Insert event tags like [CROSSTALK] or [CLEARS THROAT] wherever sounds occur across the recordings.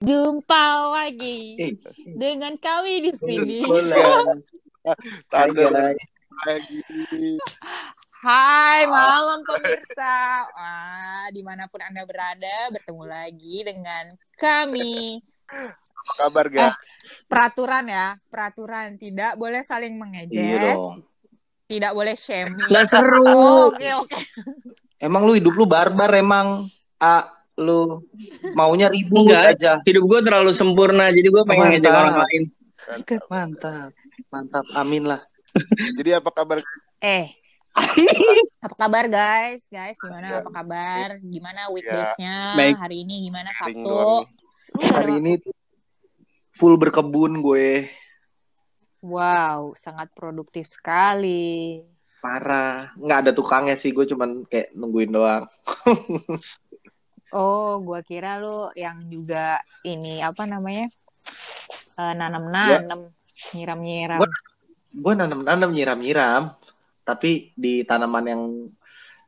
Jumpa lagi Eh. dengan kami di sini. [LAUGHS] Tanda lagi. Hai malam pemirsa. Wah, di mana pun anda berada, bertemu lagi dengan kami. Apa kabar guys? Peraturan ya, peraturan tidak boleh saling Iya mengejek, dong. tidak boleh shaming. Nggak seru. Oh, Oke oke. Emang lu hidup lu barbar emang. A lu maunya ribut Enggak. aja. hidup gue terlalu sempurna jadi gue pengen ngejek orang lain Mantap. Mantap. Amin lah. [LAUGHS] Jadi apa kabar? Eh, [LAUGHS] apa kabar guys? Guys, gimana? Apa kabar? Gimana weekdays-nya? Baik. Hari ini gimana Sabtu? Hari ini full berkebun gue. Wow, sangat produktif sekali. Parah. Nggak ada tukangnya sih. Gue cuman kayak nungguin doang. [LAUGHS] Oh, gua kira lu yang juga ini apa namanya? Eh, nanam-nanam, nyiram-nyiram. Gua- nanam-nanam nyiram-nyiram. Tapi di tanaman yang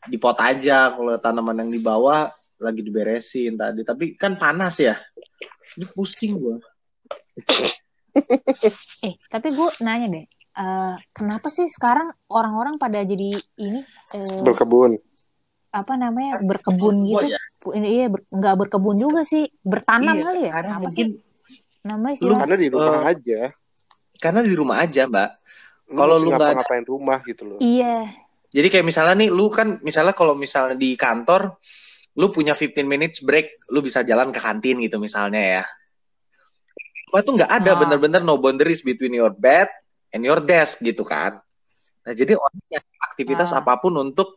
di pot aja. Kalau tanaman yang di bawah lagi diberesin tadi. Tapi kan panas ya. Ini pusing gue. [LAUGHS] Eh, tapi gua nanya deh, eh, kenapa sih sekarang orang-orang pada jadi ini eh, Berkebun. apa namanya berkebun Gua gitu? ya. Bu- Ini iya ber- nggak berkebun juga sih, bertanam Iya, kali ya? Karena Apa mungkin sih namanya sih? lu- Karena di rumah Eh, aja. karena di rumah aja, Mbak. Kalau lu nggak ngapa-ngapain rumah gitu loh. Iya, Jadi kayak misalnya nih, lu kan misalnya kalau misalnya di kantor, lu punya 15 minutes break, lu bisa jalan ke kantin gitu misalnya ya. Wah itu nggak ada Ah. bener-bener no boundaries between your bed and your desk gitu kan. Nah jadi orang yang aktivitas Ah. apa pun untuk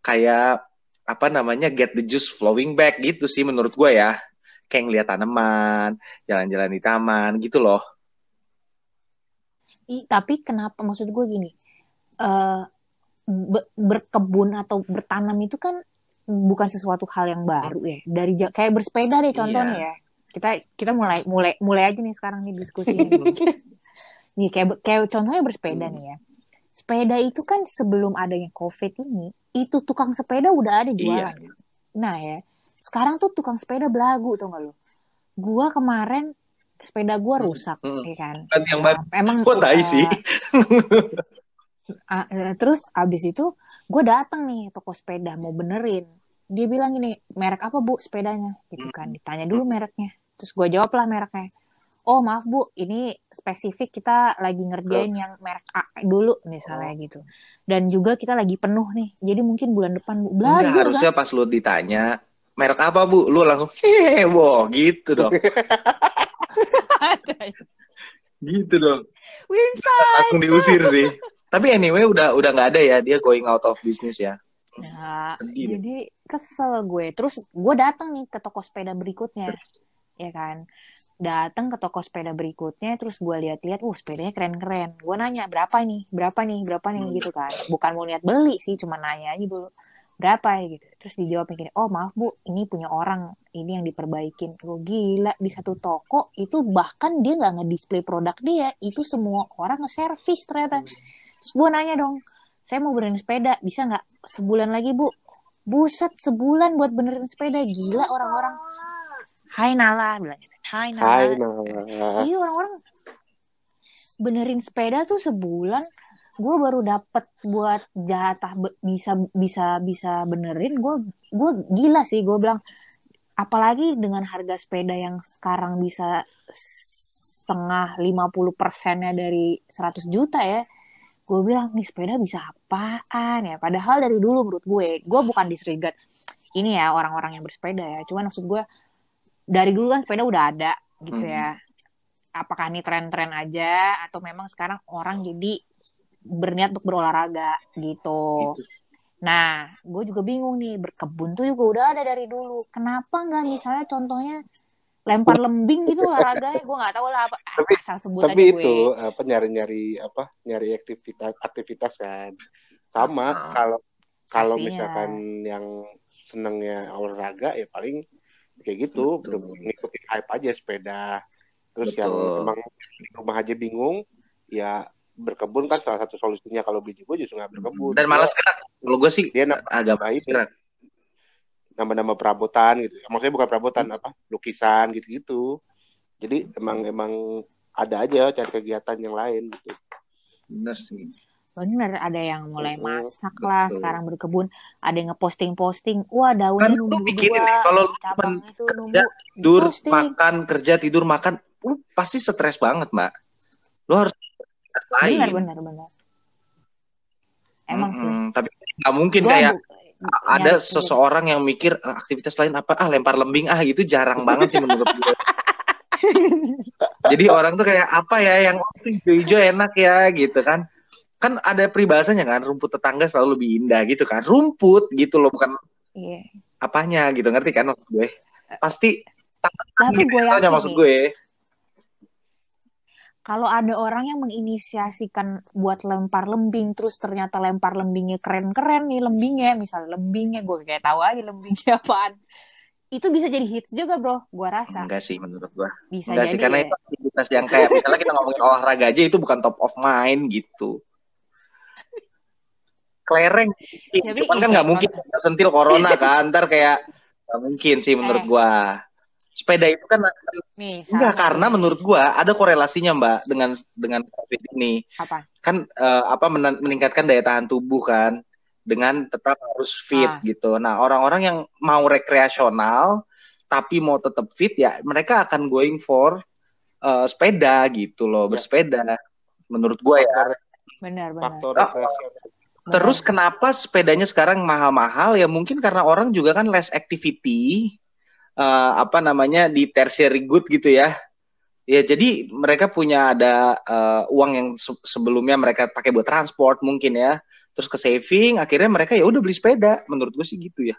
kayak apa namanya get the juice flowing back gitu sih menurut gue ya. Kayak ngeliat tanaman, jalan-jalan di taman gitu loh. I- tapi kenapa maksud gue gini? eh be- berkebun atau bertanam itu kan bukan sesuatu hal yang baru ya. Dari kayak bersepeda deh contohnya Iya. ya. Kita kita mulai mulai mulai aja nih sekarang nih diskusi [LAUGHS] nih. kayak kayak contohnya bersepeda Hmm. nih ya. Sepeda itu kan sebelum adanya Covid ini, itu tukang sepeda udah ada jualan. Iya. Nah ya, sekarang tuh tukang sepeda belagu tau gak lo? Gua kemarin sepeda gua Hmm. rusak, Hmm. ya kan? Yang baru. Emang Kok tai eh, sih? Eh, [LAUGHS] terus abis itu gue datang nih toko sepeda mau benerin dia bilang gini merek apa bu sepedanya gitu kan ditanya dulu mereknya terus gue jawab lah mereknya oh maaf bu ini spesifik kita lagi ngerjain yang merek A dulu misalnya gitu dan juga kita lagi penuh nih jadi mungkin bulan depan bu Enggak, belagu kan harusnya pas lu ditanya merek apa bu, lu langsung heboh gitu dong, [LAUGHS] gitu dong, langsung diusir sih. Tapi anyway udah udah nggak ada ya dia going out of business ya. Nah, Sedih jadi kesel gue. Terus gue datang nih ke toko sepeda berikutnya, ya kan? Datang ke toko sepeda berikutnya, terus gue lihat-lihat, uh sepedanya keren-keren. Gue nanya berapa nih, berapa nih, berapa nih Hmm. gitu kan? Bukan mau niat beli sih, cuma nanya aja dulu berapa ya gitu. Terus dijawab gini, oh maaf bu, ini punya orang, ini yang diperbaikin. Gue gila di satu toko itu bahkan dia nggak ngedisplay produk dia, itu semua orang nge-service ternyata. Terus gue nanya dong, saya mau benerin sepeda, bisa nggak sebulan lagi bu? Buset, sebulan buat benerin sepeda, gila orang-orang. Hai Nala, bilang gitu. Hai Nala. Hai nah. Iya orang-orang benerin sepeda tuh sebulan, gue baru dapet buat jatah bisa bisa bisa benerin, gue gue gila sih, gue bilang. Apalagi dengan harga sepeda yang sekarang bisa setengah 50 persennya dari 100 juta ya gue bilang nih sepeda bisa apaan ya padahal dari dulu menurut gue gue bukan disregard ini ya orang-orang yang bersepeda ya cuman maksud gue dari dulu kan sepeda udah ada gitu Hmm. ya apakah ini tren-tren aja atau memang sekarang orang jadi berniat untuk berolahraga gitu Gitu. nah gue juga bingung nih berkebun tuh juga udah ada dari dulu kenapa nggak misalnya contohnya lempar lembing gitu [LAUGHS] olahraganya gue nggak tahu lah apa Tapi- asal sebut Tapi aja itu gue apa nyari-nyari apa? Nyari aktivitas aktivitas kan. Sama Ah. kalau kalau misalkan yang senengnya olahraga ya paling kayak gitu, Betul. ngikutin hype aja sepeda. Terus yang Betul. emang di rumah aja bingung, ya berkebun kan salah satu solusinya kalau bini gue justru nggak berkebun. Dan malas gerak. Kalau gue sih dia agak ini gerak. nambah-nambah perabotan gitu. Maksudnya bukan perabotan apa? Lukisan gitu-gitu. Jadi emang emang ada aja cari kegiatan yang lain gitu. Bener sih. Bener, ada yang mulai Betul, masak lah, betul. sekarang berkebun, ada yang ngeposting-posting, wah daunnya Kan numbuh pikirin dua, nih, kalau cabangnya itu kerja, numbuh, Tidur, posting. makan, kerja, tidur, makan, lu pasti stres banget, Mbak. Lu harus lain. Bener, bener, bener. Emang sih. Mm-mm, Tapi nggak mungkin Gua kayak ada seseorang yang mikir "Ah, aktivitas lain apa ah lempar lembing ah gitu jarang banget sih menurut gue. [LAUGHS] Jadi orang tuh kayak apa ya yang hijau-hijau enak ya gitu kan. Kan ada peribahasanya kan rumput tetangga selalu lebih indah gitu kan. Rumput gitu loh bukan Iya. apanya gitu ngerti kan maksud gue. Pasti Tapi gitu gue aja yakin maksud gue. kalau ada orang yang menginisiasikan buat lempar lembing, terus ternyata lempar lembingnya keren-keren nih lembingnya, misalnya lembingnya, gue kayak tahu aja lembingnya [LAUGHS] apaan. Itu bisa jadi hits juga bro, gue rasa. Enggak sih menurut gue. Bisa Enggak jadi sih karena ya. itu aktivitas yang kayak misalnya kita ngomongin olahraga aja itu bukan top of mind gitu. Kelereng, Tapi cuman kan iya, nggak mungkin sentil corona [LAUGHS] kan, ntar kayak nggak mungkin sih menurut Eh. gua. Sepeda itu kan Nih, enggak karena menurut gua ada korelasinya mbak dengan dengan covid ini apa? kan eh, apa men- meningkatkan daya tahan tubuh kan dengan tetap harus fit Ah. gitu. Nah orang-orang yang mau rekreasional tapi mau tetap fit ya mereka akan going for eh, sepeda gitu loh Ya. bersepeda. Menurut gua ya. Faktor Benar, benar. faktor Ah. Terus kenapa sepedanya sekarang mahal-mahal? Ya mungkin karena orang juga kan less activity, eh, apa namanya di tertiary good gitu ya. Ya jadi mereka punya ada eh, uang yang se- sebelumnya mereka pakai buat transport mungkin ya. Terus ke saving, akhirnya mereka ya udah beli sepeda. Menurut gue sih gitu ya.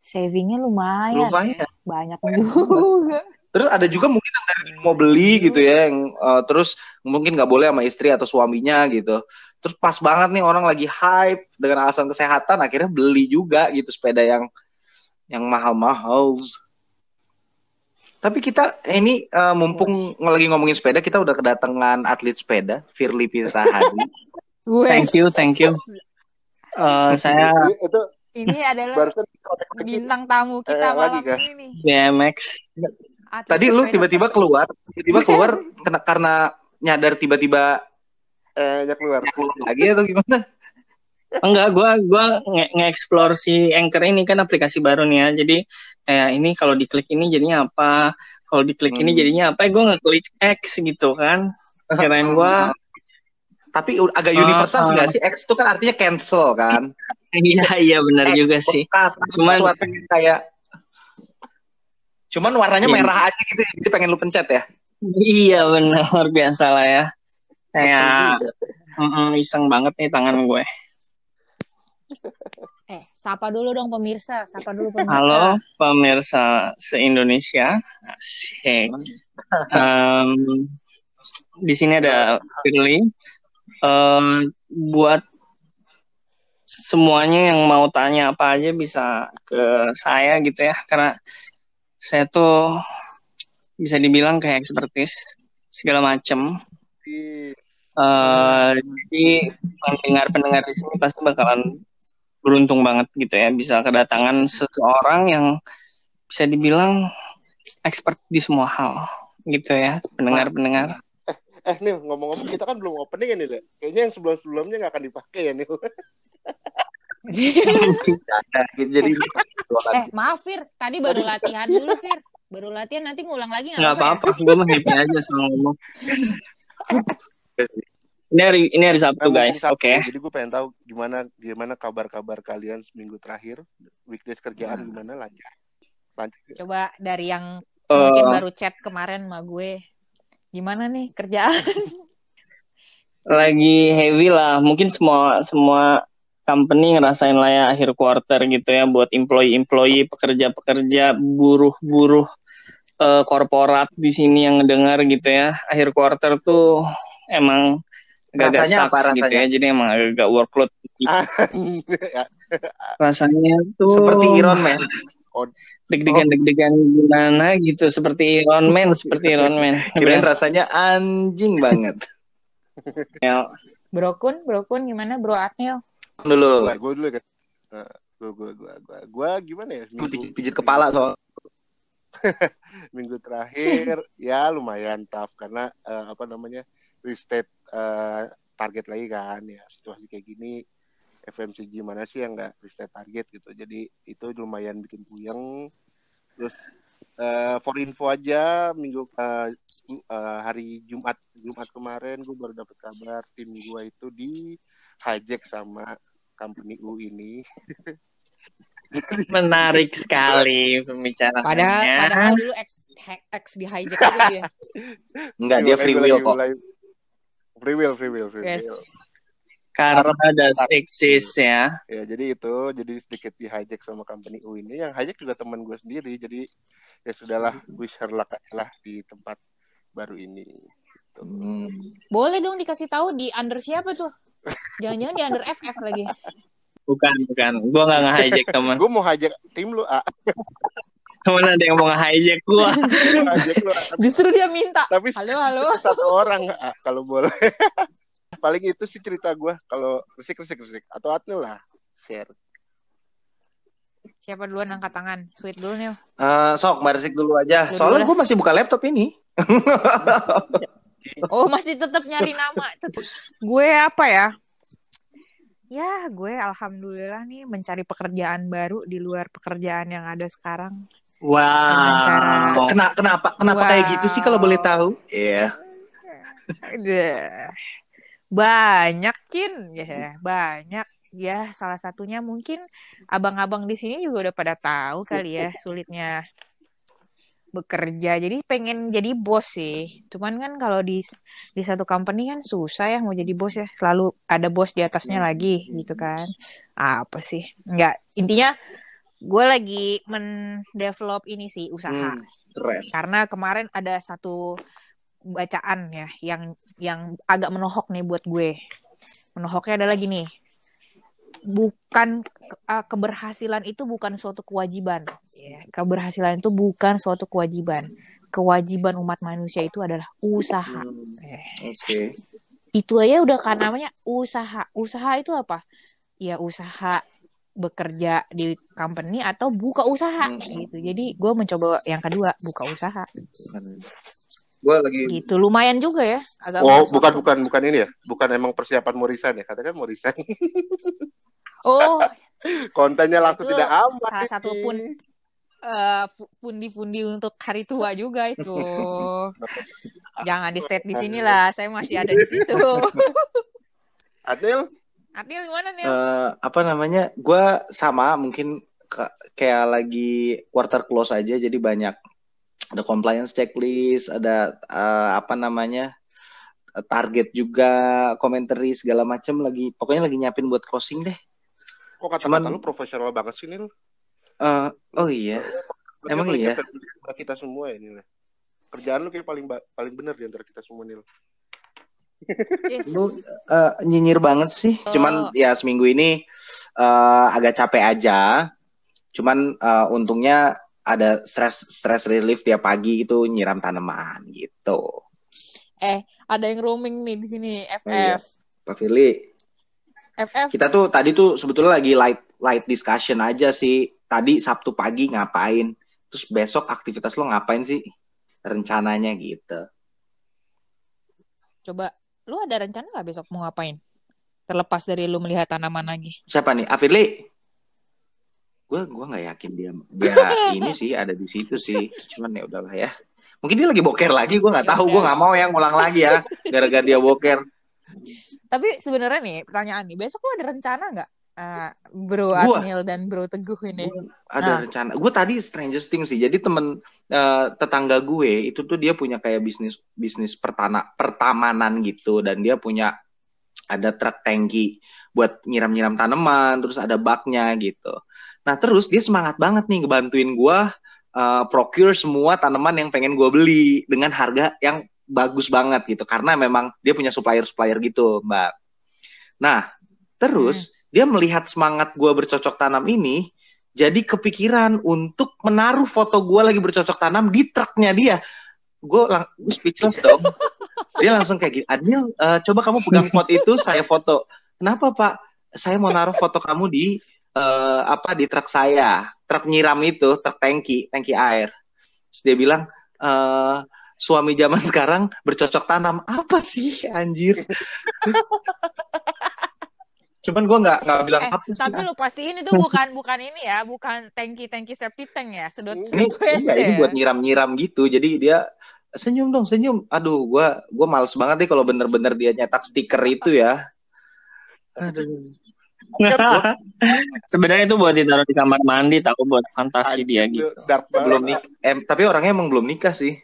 Savingnya lumayan, Lumayan. banyak juga. Terus ada juga mungkin yang dari mau beli gitu ya, yang eh, terus mungkin nggak boleh sama istri atau suaminya gitu. Terus pas banget nih orang lagi hype dengan alasan kesehatan, akhirnya beli juga gitu sepeda yang yang mahal-mahal. Tapi kita ini eh, mumpung lagi ngomongin sepeda, kita udah kedatangan atlet sepeda, Firly Pirtahadi. Thank you, thank you. Eh, saya Itu, Ini adalah bintang tamu Eh, kita lagi malam ini nih. BMX. Atlet Tadi lu tiba-tiba keluar, tiba-tiba keluar [LAUGHS] kena- karena nyadar tiba-tiba eh keluar. keluar lagi atau gimana? [LAUGHS] Enggak, gua gua nge- nge-explore si Anchor ini kan aplikasi baru nih ya. Jadi kayak ini kalau diklik ini jadinya apa? Kalau diklik ini Hmm. jadinya apa? Gue ngeklik X gitu kan. Kirain gua [LAUGHS] Tapi agak Ah, universal sih ah. nggak sih? X itu kan artinya cancel kan? iya iya benar X, juga sih. Cuman- sesuatu yang kayak Cuman warnanya Iya. merah aja gitu, jadi pengen lu pencet ya. Iya benar luar biasa lah ya. Kayak mm-mm, iseng banget nih tangan gue. [LAUGHS] Eh, sapa dulu dong pemirsa, sapa dulu pemirsa. Halo pemirsa se-Indonesia. Asik. Em, di sini ada Firly. Em, buat semuanya yang mau tanya apa aja bisa ke saya gitu ya, karena saya tuh bisa dibilang kayak expertise segala macem. Eh, jadi pendengar-pendengar di sini pasti bakalan beruntung banget gitu ya bisa kedatangan seseorang yang bisa dibilang expert di semua hal gitu ya pendengar-pendengar. Eh nih ngomong-ngomong kita kan belum opening ya nih, Le. Kayaknya yang sebelum-sebelumnya nggak akan dipakai ya nih. [LAUGHS] Jadi [LAUGHS] eh, maaf Fir, tadi baru latihan dulu Fir. Baru latihan nanti ngulang lagi nggak Nggak apa-apa. apa-apa, gue mah happy aja sama ngomong. [LAUGHS] Ini hari ini hari Sabtu Nah, guys, oke. Sabtu, Jadi gue pengen tahu gimana gimana kabar-kabar kalian seminggu terakhir, weekdays kerjaan gimana lancar. Lancar. Coba dari yang Eh, mungkin baru chat kemarin sama gue. Gimana nih kerjaan? [LAUGHS] lagi heavy lah. Mungkin semua semua company ngerasain lah ya akhir quarter gitu ya buat employee-employee, pekerja-pekerja, buruh-buruh eh, korporat di sini yang ngedengar gitu ya. Akhir quarter tuh emang agak-agak Rasanya apa sucks gitu rasanya? ya. Jadi emang agak workload. Ya, [LAUGHS] Rasanya tuh seperti Iron Man. deg-degan deg-degan gimana gitu seperti Iron Man, seperti Iron Man. [LAUGHS] Kirain rasanya anjing banget. [LAUGHS] Bro Kun, Bro Kun gimana Bro Atnil? Dulu Gue dulu kan. Gue gue gue gue gue gimana ya? Seminggu- pijit, pijit kepala soal minggu terakhir ya lumayan tough karena eh, apa namanya reset eh, target lagi kan ya situasi kayak gini FMCG mana sih yang nggak reset target gitu jadi itu lumayan bikin puyeng terus eh, for info aja minggu eh, eh, hari Jumat Jumat kemarin gue baru dapat kabar tim gue itu di hijack sama company U ini [LAUGHS] Menarik sekali pembicaraannya. Padahal, padahal dulu X, X di hijack itu dia. Enggak, dia free will kok. Free will, free will, free Yes. will. Karena ada eksis ya. Ya, jadi itu, jadi sedikit di hijack sama company U ini. Yang hijack juga teman gue sendiri, jadi ya sudahlah, wish her luck aja lah di tempat baru ini. Gitu. Hmm. Boleh dong dikasih tahu di under siapa tuh? Jangan-jangan di under FF lagi. Bukan, bukan. Gua nggak nge-hijack [LAUGHS] teman. Gue mau hijack tim lu, ah. Temen ada yang mau nge-hijack gua. Justru dia minta. Tapi Halo, halo. satu orang, ah, kalau boleh. [LAUGHS] Paling itu sih cerita gue, kalau resik, resik, resik. Atau Atnil lah, share. Siapa duluan angkat tangan? Sweet dulu nih. Eh, sok Mbak Resik dulu aja. Dulu Soalnya gue masih buka laptop ini. [LAUGHS] Oh, masih tetap nyari nama. Tetep. Gue apa ya? Ya, gue alhamdulillah nih mencari pekerjaan baru di luar pekerjaan yang ada sekarang. Cara- Wow. Kena, kenapa kenapa Wow. kayak gitu sih kalau boleh tahu? Iya. Deh. Banyak, Cin. Ya, banyak. Ya, salah satunya mungkin abang-abang di sini juga udah pada tahu kali ya sulitnya bekerja. Jadi pengen jadi bos sih. Cuman kan kalau di di satu company kan susah ya mau jadi bos ya. Selalu ada bos di atasnya lagi gitu kan. Apa sih? Enggak, intinya gue lagi mendevelop ini sih usaha Hmm, keren. karena kemarin ada satu bacaan ya yang yang agak menohok nih buat gue. Menohoknya adalah gini. Bukan uh, keberhasilan itu bukan suatu kewajiban. Ya, keberhasilan itu bukan suatu kewajiban. Kewajiban umat manusia itu adalah usaha. Hmm, Eh, Oke. itu aja udah kan namanya usaha. Usaha itu apa? Ya usaha bekerja di company atau buka usaha Hmm. gitu. Jadi gue mencoba yang kedua buka usaha Gue lagi gitu. Lumayan juga ya. Agak Oh, bukan waktu. bukan bukan ini ya? Bukan emang persiapan mau resign ya? Katakan mau [LAUGHS] resign. Oh, [LAUGHS] Kontennya langsung Itu tidak aman. salah ini. satu pun eh, pu- pundi-pundi untuk hari tua juga itu. [LAUGHS] Jangan di state di sini lah. Saya masih ada di situ. Adil, Atil gimana nih? eh, apa namanya? Gue sama mungkin ke- kayak lagi quarter close aja jadi banyak ada compliance checklist, ada eh, apa namanya? target juga, commentary segala macam lagi pokoknya lagi nyiapin buat closing deh. kok kata-kata Cuman- lu profesional banget sih Nil? Eh, oh iya. Berarti Emang iya? kita semua ya Nil. Kerjaan lu kayak paling paling bener di antara kita semua Nil. Yes. Lu eh, nyinyir banget sih. Cuman ya seminggu ini eh, agak capek aja. Cuman eh, untungnya ada stress stress relief tiap pagi itu nyiram tanaman gitu. Ada yang roaming nih di sini. FF. Oh, iya. Pak Firly, FF. kita tuh tadi tuh sebetulnya lagi light light discussion aja sih. Tadi Sabtu pagi ngapain? Terus besok aktivitas lo ngapain sih? Rencananya gitu. Coba, lu ada rencana nggak besok mau ngapain? Terlepas dari lu melihat tanaman lagi. Siapa nih? Afirli? Gue gua nggak yakin dia dia [LAUGHS] ini sih ada di situ sih. Cuman ya udahlah ya. Mungkin dia lagi boker lagi. Gue nggak Ya tahu. Gue nggak mau yang ngulang lagi ya. [LAUGHS] Gara-gara dia boker. Tapi sebenarnya nih, pertanyaan nih, besok lu ada rencana nggak? Eh, bro Gua? Dan Bro Teguh ini. Gua ada Nah. rencana. Gue tadi strangest thing sih. Jadi temen eh, tetangga gue itu tuh dia punya kayak bisnis bisnis pertana pertamanan gitu dan dia punya ada truk tangki buat nyiram-nyiram tanaman, terus ada baknya gitu. Nah terus dia semangat banget nih ngebantuin gue eh, procure semua tanaman yang pengen gue beli dengan harga yang bagus banget gitu karena memang dia punya supplier supplier gitu mbak. Nah terus dia melihat semangat gue bercocok tanam ini jadi kepikiran untuk menaruh foto gue lagi bercocok tanam di truknya dia. Gue lang gue speechless dong. [LAUGHS] Dia langsung kayak gitu. Adil, eh, coba kamu pegang spot itu, saya foto. Kenapa Pak? Saya mau naruh foto kamu di eh, apa di truk saya, truk nyiram itu, truk tangki, tangki air. Terus dia bilang eh suami zaman sekarang bercocok tanam apa sih anjir? [LAUGHS] Cuman gue nggak nggak bilang Eh, apa sih. tapi lu pastiin itu bukan bukan ini ya, bukan tangki tangki septic tank ya, sedot ini ini ya? buat nyiram-nyiram gitu. Jadi dia senyum dong, senyum. Aduh, gua gua males banget deh kalau bener-bener dia nyetak stiker itu ya. Aduh. [LAUGHS] Sebenarnya itu buat ditaruh di kamar mandi, tahu buat fantasi dia gitu. belum nik em, tapi orangnya emang belum nikah sih.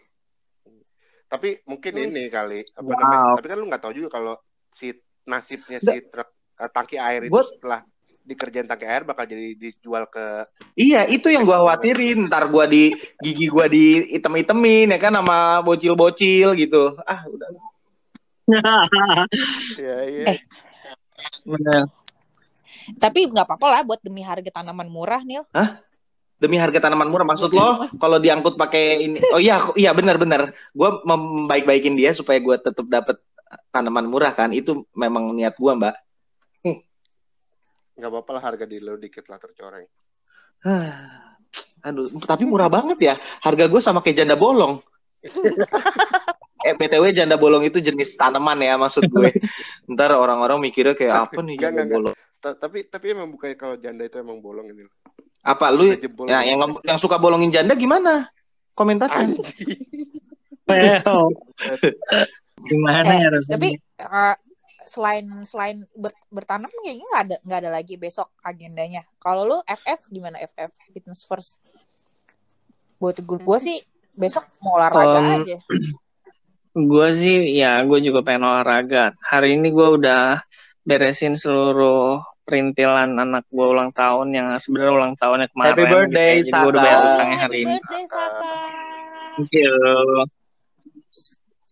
Tapi mungkin ini kali apa Wow. namanya? Tapi kan lu nggak tahu juga kalau si nasibnya si truk eh, tangki air itu Gua- setelah dikerjain tangki air bakal jadi dijual ke Iya, itu yang gua khawatirin. Ntar gua di gigi gua di item-itemin ya kan sama bocil-bocil gitu. Ah, udah. [LAUGHS] ya iya. Eh. Bener. Tapi nggak apa-apa lah buat demi harga tanaman murah nih. Demi harga tanaman murah maksud lo kalau diangkut pakai ini. Oh iya, iya benar-benar. Gua membaik-baikin dia supaya gua tetap dapat tanaman murah kan. Itu memang niat gua, Mbak. Nggak apa-apa lah harga di lo dikit lah tercoreng. Hah. [SIGHS] Aduh, tapi murah banget ya. Harga gue sama kayak janda bolong. [LAUGHS] eh, BTW janda bolong itu jenis tanaman ya maksud gue. [LAUGHS] Ntar orang-orang mikirnya kayak apa nih janda bolong. Ta- Tapi tapi emang bukannya kalau janda itu emang bolong ini. Apa lu ya, yang yang suka bolongin janda gimana? Well, [LAUGHS] gimana Eh, ya rasanya? Tapi eh, selain selain ber- bertanam kayaknya nggak ada nggak ada lagi besok agendanya. Kalau lu FF gimana FF fitness first? Buat gue gue sih besok mau olahraga Um, aja. [CLEARS THROAT] Gue sih, ya gue juga pengen olahraga. Hari ini gue udah beresin seluruh perintilan anak gue ulang tahun yang sebenarnya ulang tahunnya kemarin. Happy birthday, gitu ya. Jadi gue udah Saka. bayar utangnya hari Happy ini. birthday Saka. Thank you.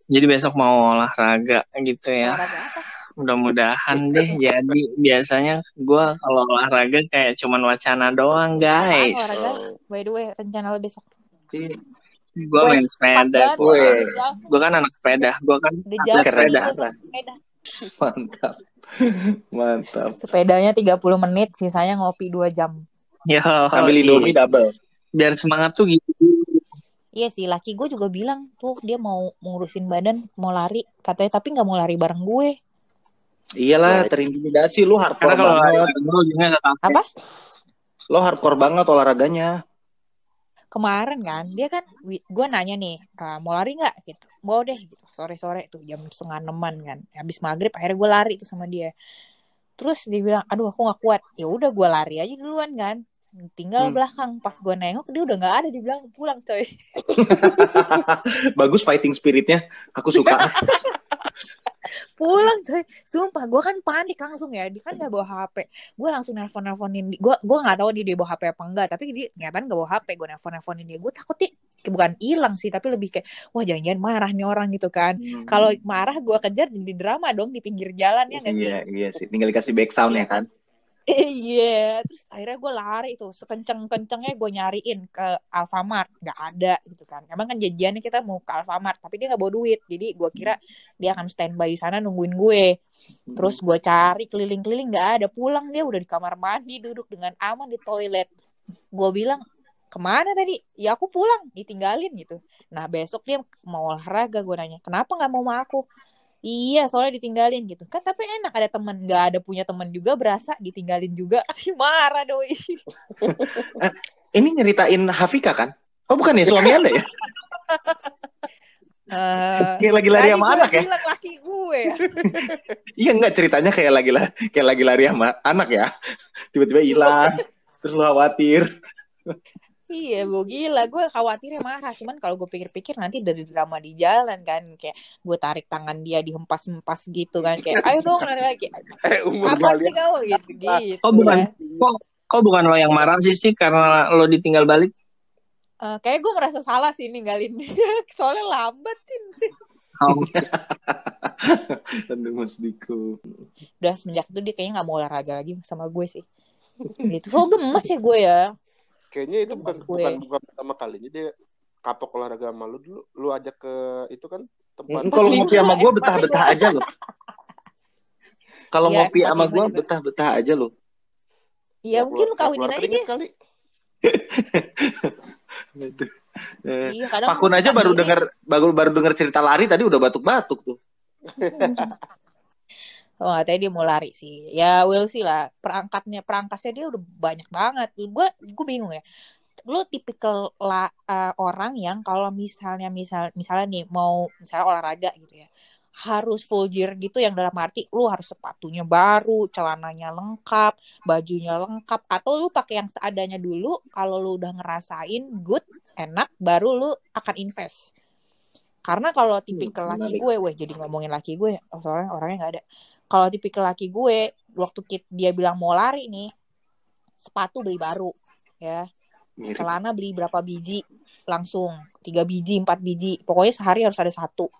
Jadi besok mau olahraga gitu ya. Olahraga apa? Mudah-mudahan deh. Jadi biasanya gue kalau olahraga kayak cuman wacana doang guys. olahraga? Oh, By the way, rencana lu besok. Gue Wes, main sepeda. jauh, Gue kan anak sepeda. Gue kan Keren. sepeda. Mantap. Mantap. Sepedanya 30 menit, sisanya ngopi 2 jam. Yo, Ambil Indomie double. biar semangat tuh gitu. Iya sih, laki gue juga bilang tuh dia mau ngurusin badan, mau lari, katanya tapi nggak mau lari bareng gue. Iyalah, terintimidasi lu hardcore Karena banget. Apa? Lo hardcore banget olahraganya. Kemarin kan, dia kan, gue nanya nih, "Ah, mau lari nggak? Gitu, mau deh, gitu. Sore-sore tuh jam setengah enaman kan. Habis maghrib akhirnya gue lari tuh sama dia. Terus dia bilang, aduh aku nggak kuat. Ya udah gue lari aja duluan kan. Tinggal Hmm. belakang. Pas gue nengok dia udah nggak ada di belakang pulang coy. [LAUGHS] Bagus fighting spiritnya. Aku suka. [LAUGHS] pulang coy. Sumpah gue kan panik langsung ya. Dia kan nggak bawa hp gue langsung nelfon nelfonin gue gue nggak tahu dia dia bawa hp apa enggak. Tapi dia ternyata nggak bawa hp gue nelfon nelfonin dia. Gue takut dia bukan hilang sih tapi lebih kayak wah jangan-jangan marah nih orang gitu kan. Kalau marah gue kejar jadi drama dong di pinggir jalan ya nggak sih? Iya, iya sih. Tinggal dikasih back sound ya kan. Iya, terus akhirnya gue lari itu sekenceng-kencengnya gue nyariin ke Alfamart, nggak ada gitu kan. Emang kan janjiannya kita mau ke Alfamart, tapi dia nggak bawa duit, jadi gue kira dia akan standby di sana nungguin gue. Terus gue cari keliling-keliling nggak ada, pulang dia udah di kamar mandi duduk dengan aman di toilet. Gue bilang ke mana tadi? Ya aku pulang, ditinggalin gitu. Nah besok dia mau olahraga, gue nanya kenapa nggak mau sama aku? Iya, soalnya ditinggalin gitu. Kan tapi enak ada temen, nggak ada punya temen juga berasa ditinggalin juga. [LAUGHS] Marah doi. Ini nyeritain Hafika kan? Oh bukan ya suami anda ya? [LAUGHS] Eh, Kayak lagi lari sama anak ya? laki gue. [LAUGHS] Iya enggak ceritanya kayak lagi la- kayak lagi lari sama anak ya. Tiba-tiba hilang. Terus lu khawatir. Iya, gue gila. Gue khawatirnya marah. Cuman kalau gue pikir-pikir nanti dari drama di jalan kan. Kayak gue tarik tangan dia dihempas-hempas gitu kan. Kayak ayo dong lari lagi. [LAUGHS] Eh umur Apa sih kamu [LAUGHS] gitu? gitu Oh bukan, kan. kok kok bukan lo yang marah sih sih karena lo ditinggal balik? Eh, kayak gue merasa salah sih ninggalin dia. [LAUGHS] Soalnya lambat sih. Oh, Aduh Mas Diko. Udah semenjak itu dia kayaknya gak mau olahraga lagi sama gue sih. Gitu. So gemes ya gue ya. Kayaknya itu bukan gue. bukan bukan pertama kalinya dia kapok olahraga sama lu dulu. Lu ajak ke itu kan tempat Mm, Kalau ngopi sama gue empat betah-betah aja loh. [LAUGHS] Kalau Iya, ngopi sama gue betah-betah aja loh. Iya mungkin lu kawinin aja deh. kali. Eh, [LAUGHS] Iya, kadang Pakun aja baru iri. denger baru baru denger cerita lari tadi udah batuk-batuk tuh. [LAUGHS] Oh, katanya dia mau lari sih. Ya, will sih lah. Perangkatnya, perangkasnya dia udah banyak banget. Gue, gue bingung ya. Lu tipikal la, eh, orang yang kalau misalnya, misal, misalnya nih mau misalnya olahraga gitu ya, harus full gear gitu yang dalam arti lu harus sepatunya baru, celananya lengkap, bajunya lengkap, atau lu pakai yang seadanya dulu. Kalau lu udah ngerasain good, enak, baru lu akan invest. Karena kalau tipikal laki gue, weh jadi ngomongin laki gue, soalnya orangnya nggak ada. Kalau tipikal laki gue, waktu kit- dia bilang mau lari nih, sepatu beli baru, ya. Celana beli berapa biji, langsung tiga biji, empat biji. Pokoknya sehari harus ada satu.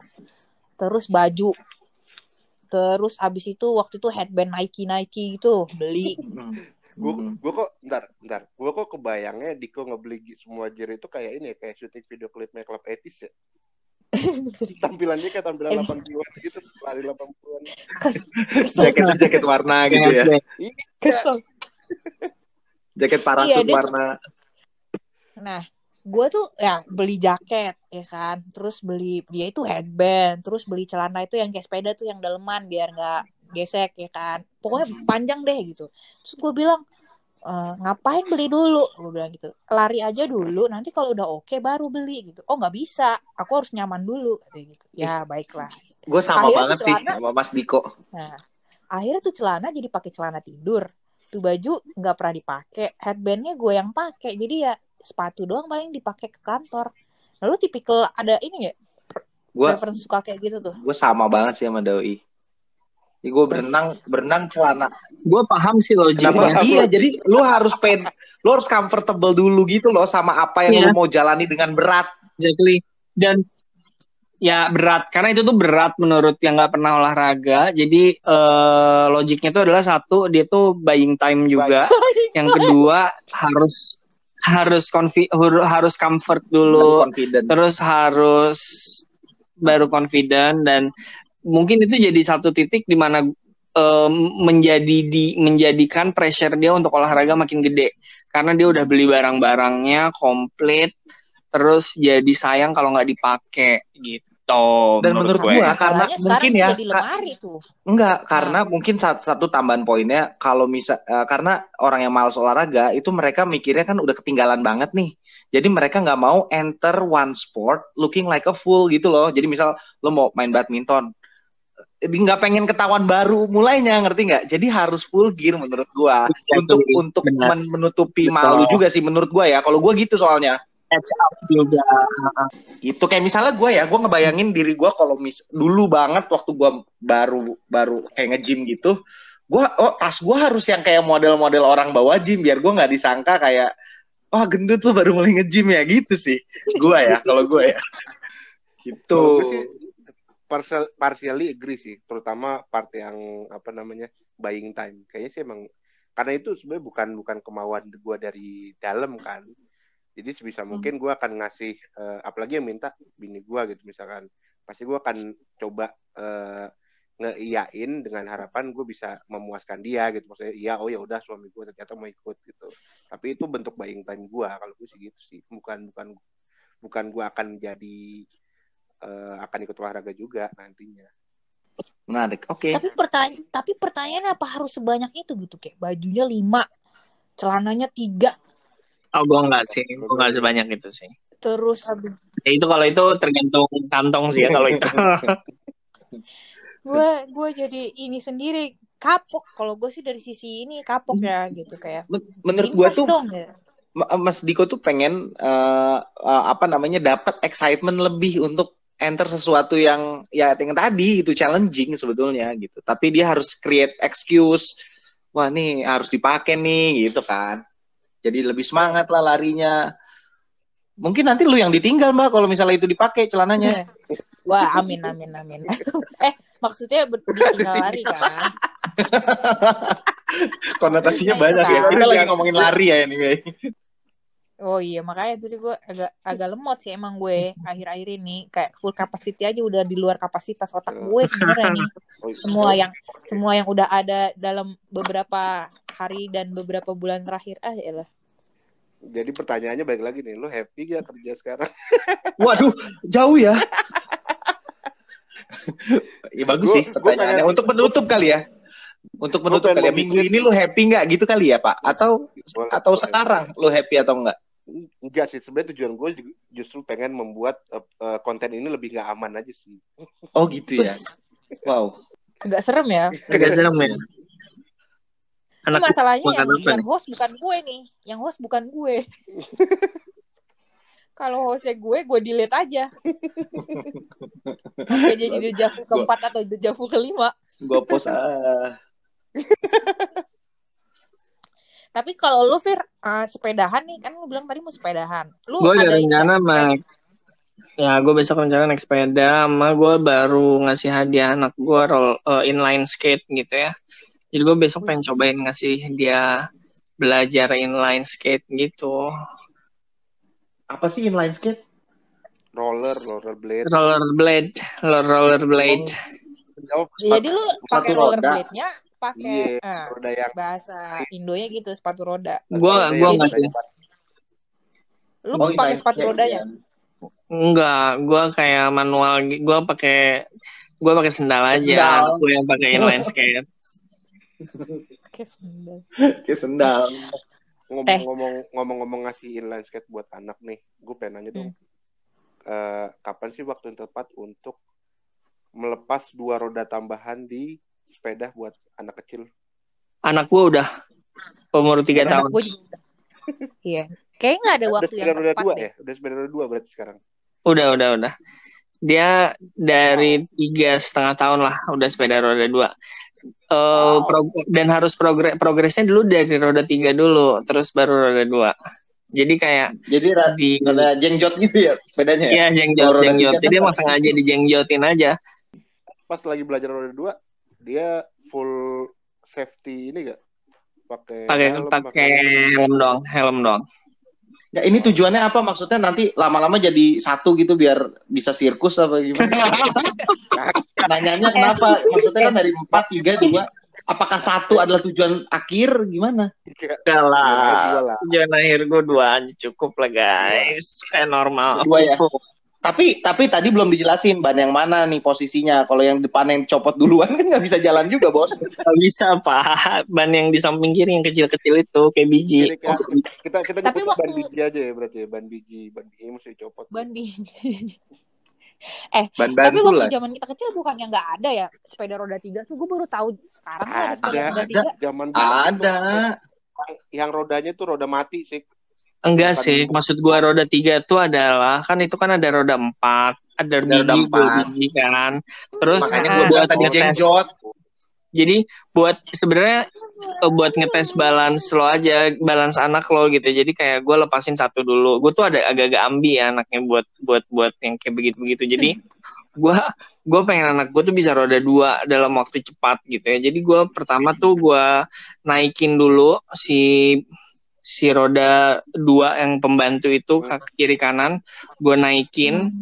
Terus baju, terus abis itu waktu itu headband Nike Nike gitu beli. [LAUGHS] Hmm. Gue Hmm. gue kok, bentar, bentar. Gue kok kebayangnya Diko ngebeli semua gear itu kayak ini ya, kayak syuting video klipnya Club Etis ya. [LAUGHS] Tampilannya kayak tampilan Emang. 80-an gitu, lari 80-an. Kesel, Jaket jaket warna gitu ya. kesel. Jaket Iya, parasut tuh- warna. Nah, gue tuh ya beli jaket ya kan, terus beli dia itu headband, terus beli celana itu yang kayak sepeda tuh yang daleman biar nggak gesek ya kan. Pokoknya panjang deh gitu. Terus gue bilang "Eh, ngapain beli dulu? Gue bilang gitu. Lari aja dulu, nanti kalau udah oke baru beli gitu. Oh nggak bisa, aku harus nyaman dulu katanya gitu. Ya baiklah. Gue sama Akhirnya banget tuh sih celana- sama Mas Diko. Nah, akhirnya tuh celana jadi pakai celana tidur. Tuh baju nggak pernah dipakai. Headbandnya gue yang pakai. Jadi ya sepatu doang paling dipakai ke kantor. Lalu tipikal ada ini ya Gue preference suka kayak gitu tuh. gue sama banget sih sama Doi. Gue berenang berenang celana. Gue paham sih logiknya. Kenapa? Iya, jadi lu harus pen, lu harus comfortable dulu gitu loh sama apa yang Iya. lu mau jalani dengan berat. Exactly. Dan ya berat karena itu tuh berat menurut yang nggak pernah olahraga. Jadi eh, logiknya itu adalah satu dia tuh buying time juga. yang kedua harus harus confi- hur- harus comfort dulu. Terus harus baru confident dan mungkin itu jadi satu titik di mana eh, menjadi di menjadikan pressure dia untuk olahraga makin gede karena dia udah beli barang-barangnya komplit terus jadi sayang kalau nggak dipakai gitu Dan menurut gue. gua- karena Masalahnya mungkin sekarang ya, jadi Kak- lemari tuh. Enggak, karena mungkin satu, satu tambahan poinnya kalau misal eh, karena orang yang malas olahraga itu mereka mikirnya kan udah ketinggalan banget nih. Jadi mereka nggak mau enter one sport looking like a fool gitu loh. Jadi misal lo mau main badminton, eh, nggak pengen ketahuan baru mulainya ngerti nggak? Jadi harus full gear menurut gua. Exactly, untuk untuk men- menutupi Betul. malu juga sih menurut gua ya. Kalau gua gitu soalnya. Juga. Gitu. Kayak misalnya gue ya gue ngebayangin diri gue kalau mis dulu banget waktu gue baru baru kayak nge-gym gitu gue oh tas gue harus yang kayak model-model orang bawa gym biar gue nggak disangka kayak oh gendut tuh baru mulai nge-gym ya. Gitu sih. Gue ya kalau gue ya. Gitu partial, partially agree sih, terutama part yang apa namanya buying time. Kayaknya sih emang karena itu sebenarnya bukan bukan kemauan gue dari dalam kan. Jadi sebisa mungkin gue akan ngasih, eh, apalagi yang minta bini gue gitu misalkan, pasti gue akan coba eh, ngeiyain dengan harapan gue bisa memuaskan dia gitu. Maksudnya iya oh ya udah suami gue ternyata mau ikut gitu. Tapi itu bentuk buying time gue kalau gue sih gitu sih. Bukan bukan bukan gue akan jadi eh, akan ikut olahraga juga nantinya. menarik oke. Tapi pertanyaan tapi pertanyaannya apa harus sebanyak itu gitu? Kayak bajunya lima, celananya tiga, oh gue nggak sih gue nggak sebanyak itu sih. Terus habis ya, itu kalau itu tergantung kantong sih ya kalau itu. [LAUGHS] Gue gue jadi ini sendiri kapok. Kalau gue sih dari sisi ini kapok ya gitu kayak Men- menurut gue tuh dong ya. Ma- Mas Diko tuh pengen eh, eh, apa namanya dapat excitement lebih untuk enter sesuatu yang ya yang tadi itu challenging sebetulnya gitu. Tapi dia harus create excuse. Wah nih harus dipakai nih gitu kan. Jadi lebih semangat lah larinya. Mungkin nanti lu yang ditinggal mbak kalau misalnya itu dipakai celananya. wah amin amin amin [LAUGHS] eh maksudnya ditinggal lari kan [LAUGHS] Konotasinya Nah, banyak ya. Kita lagi ngomongin lari ya ini. Oh iya makanya tadi gue agak agak lemot sih emang gue akhir-akhir ini kayak full capacity aja udah di luar kapasitas otak gue sebenarnya nih [LAUGHS] Oh, iya. semua yang semua yang udah ada dalam beberapa hari dan beberapa bulan terakhir ah ya lah Jadi pertanyaannya baik lagi nih, lu happy gak kerja sekarang? [LAUGHS] Waduh, jauh ya. [LAUGHS] ya bagus Gua- sih pertanyaannya. Untuk menutup kali ya. Untuk menutup kali ya. mau Minggu ini lu happy nggak gitu kali ya Pak? Atau Boleh, atau boleh. sekarang lu happy atau enggak? Enggak sih, sebenarnya tujuan gue justru pengen membuat eh, konten ini lebih nggak aman aja sih. Oh gitu ya. Wow. agak serem ya. Agak serem ya. Ini Anak masalahnya yang, apa yang nih? host bukan gue nih. Yang host bukan gue. [LAUGHS] Kalau hostnya gue, gue delete aja. Sampai jadi dejavu keempat atau dejavu kelima. Gua post ah. [LAUGHS] Tapi kalau lu Fir, eh, sepedahan nih, kan lu bilang tadi mau sepedahan. Lu Gue ada rencana nggak? mak. Ya, gue besok rencana naik sepeda, sama gue baru ngasih hadiah anak gue roll eh, inline skate gitu ya. Jadi gue besok pengen cobain ngasih dia belajar inline skate gitu. Apa sih inline skate? Roller, roller blade. Rollerblade, rollerblade. Jawab Jadi lu pakai roda. rollerblade-nya pakai Iya, eh, roda yang bahasa Indonya gitu, sepatu roda. Gue roda gue yang nggak bisa sih. Lu Oh, pakai sepatu rodanya. ya. Enggak, gue kayak manual. Gue pakai gue pakai sendal aja. Sendal. Gue yang pakai [LAUGHS] inline skate. Pakai sandal. Kayak sendal. ngomong-ngomong ngomong-ngomong ngasih inline skate buat anak nih, gue pengen nanya dong. Eh, kapan sih waktu yang tepat untuk melepas dua roda tambahan di sepeda buat anak kecil? Anak gue udah umur tiga Anak tahun. gue juga udah. Iya. Kayaknya nggak ada Udah waktu sepeda yang roda tepat dua deh. ya? Udah sepeda roda dua berarti sekarang. Udah, udah, udah. Dia dari tiga setengah tahun lah udah sepeda roda dua. Eh, pro- dan harus progres progresnya dulu dari roda tiga dulu, terus baru roda dua. Jadi kayak Jadi di rada jengjot gitu ya sepedanya ya? ya jengjot jengjot. tiga kan Jadi emang sengaja dijengjotin aja. Pas lagi belajar roda dua, dia full safety ini gak? Pakai Pakai helm, pakai helm dong, helm dong. Ya ini tujuannya apa? Maksudnya nanti lama-lama jadi satu gitu biar bisa sirkus apa gimana? [LAUGHS] Nanyanya kenapa? Maksudnya kan dari empat tiga dua. Apakah satu adalah tujuan akhir? Gimana? Enggak lah. Tujuan akhir gue dua aja cukup lah guys. Kayak normal. Dua ya? Tapi tapi tadi belum dijelasin ban yang mana nih posisinya. Kalau yang depan yang copot duluan kan nggak bisa jalan juga bos. Gak bisa pak. Ban yang di samping kiri yang kecil-kecil itu kayak biji. Jadi kayak kita kita Tapi nyebutnya ban waktu- biji aja ya berarti ya ban biji ban biji mesti dicopot. Ban bi- [LAUGHS] Ban Tapi waktu lah. zaman kita kecil bukan yang nggak ada ya sepeda roda tiga tuh gue baru tahu sekarang tuh ada sepeda Ada, roda ada. tiga. Zaman Ada. yang, yang rodanya tuh roda mati sih. Enggak Bukan- sih, maksud gua roda tiga tuh adalah kan itu kan ada roda empat, ada roda dua empat. biji kan. Terus Makanya eh, bilang buat tadi ngetes, jengjot. jadi buat sebenarnya eh, buat ngetes balance lo aja, balance anak lo gitu. Jadi kayak gue lepasin satu dulu. Gue tuh ada agak-agak ambi ya anaknya buat buat buat yang kayak begitu-begitu. Jadi gua gue pengen anak gue tuh bisa roda dua dalam waktu cepat gitu ya. Jadi gue pertama tuh gua naikin dulu si si roda dua yang pembantu itu kaki kiri kanan gue naikin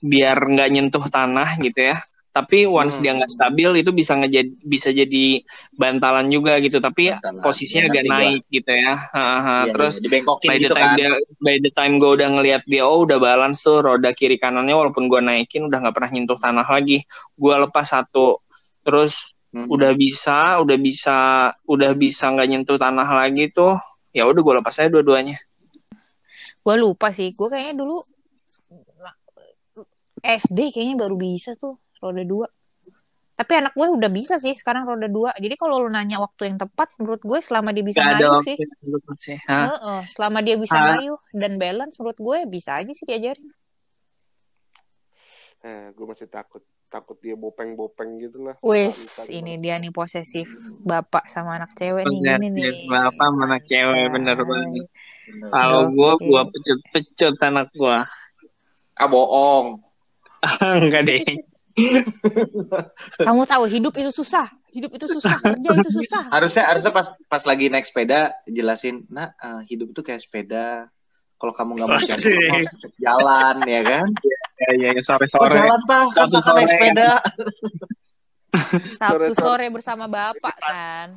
biar nggak nyentuh tanah gitu ya tapi once Hmm. dia nggak stabil itu bisa ngejadi bisa jadi bantalan juga gitu tapi Bantalan. posisinya Ya, agak nanti gua- naik gitu ya Ha-ha. Iya, terus iya, by the gitu time kan. dia by the time gue udah ngelihat dia oh udah balance tuh roda kiri kanannya walaupun gue naikin udah nggak pernah nyentuh tanah lagi gue lepas satu terus Hmm. udah bisa udah bisa udah bisa nggak nyentuh tanah lagi tuh ya udah gue lepas aja dua-duanya Gue lupa sih, gue kayaknya dulu SD kayaknya baru bisa tuh roda dua. Tapi anak gue udah bisa sih sekarang roda dua. Jadi kalau lu nanya waktu yang tepat, menurut gue selama dia bisa Gak ngayuh sih. sih? Heeh, selama dia bisa Ah. ngayuh dan balance, menurut gue bisa aja sih diajarin. Eh, gue masih takut takut dia bopeng-bopeng gitu lah. Lupa ini dia nih posesif bapak sama anak cewek nih ini Posesif nih. bapak sama anak cewek, bener Hai. banget. kalau gue Oke. gue pecut-pecut anak gue Ah bohong. [LAUGHS] enggak deh Kamu tahu hidup itu susah, hidup itu susah, kerja itu susah. [LAUGHS] Harusnya harusnya pas pas lagi naik sepeda jelasin, nah eh, hidup itu kayak sepeda. Kalau kamu nggak mau jalan, kamu harus jalan ya kan? Ya ya Oh sore-sore jalan pak, Satu Masa naik sore. sepeda. Sabtu sore bersama bapak kan.